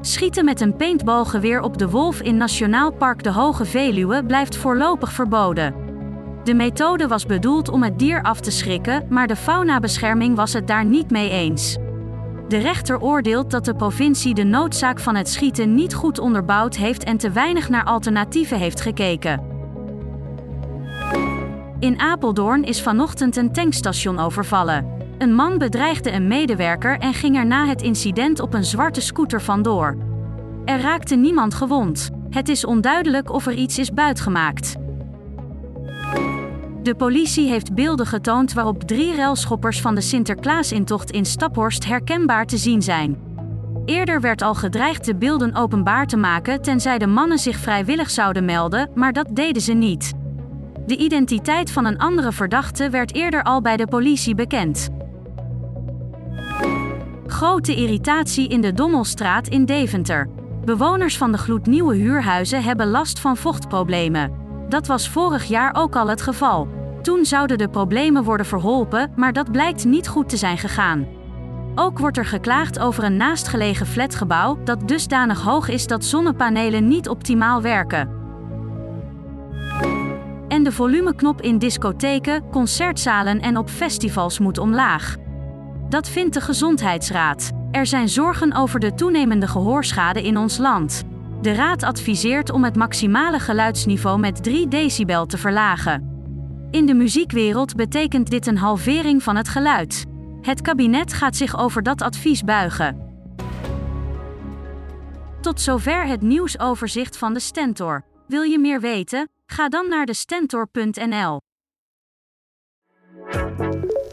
Schieten met een paintballgeweer op de wolf in Nationaal Park de Hoge Veluwe blijft voorlopig verboden. De methode was bedoeld om het dier af te schrikken, maar de faunabescherming was het daar niet mee eens. De rechter oordeelt dat de provincie de noodzaak van het schieten niet goed onderbouwd heeft en te weinig naar alternatieven heeft gekeken. In Apeldoorn is vanochtend een tankstation overvallen. Een man bedreigde een medewerker en ging er na het incident op een zwarte scooter vandoor. Er raakte niemand gewond. Het is onduidelijk of er iets is buitgemaakt. De politie heeft beelden getoond waarop drie relschoppers van de Sinterklaasintocht in Staphorst herkenbaar te zien zijn. Eerder werd al gedreigd de beelden openbaar te maken tenzij de mannen zich vrijwillig zouden melden, maar dat deden ze niet. De identiteit van een andere verdachte werd eerder al bij de politie bekend. Grote irritatie in de Dommelstraat in Deventer. Bewoners van de gloednieuwe huurhuizen hebben last van vochtproblemen. Dat was vorig jaar ook al het geval. Toen zouden de problemen worden verholpen, maar dat blijkt niet goed te zijn gegaan. Ook wordt er geklaagd over een naastgelegen flatgebouw dat dusdanig hoog is dat zonnepanelen niet optimaal werken. En de volumeknop in discotheken, concertzalen en op festivals moet omlaag. Dat vindt de Gezondheidsraad. Er zijn zorgen over de toenemende gehoorschade in ons land. De raad adviseert om het maximale geluidsniveau met 3 decibel te verlagen. In de muziekwereld betekent dit een halvering van het geluid. Het kabinet gaat zich over dat advies buigen. Tot zover het nieuwsoverzicht van de Stentor. Wil je meer weten? Ga dan naar de stentor.nl.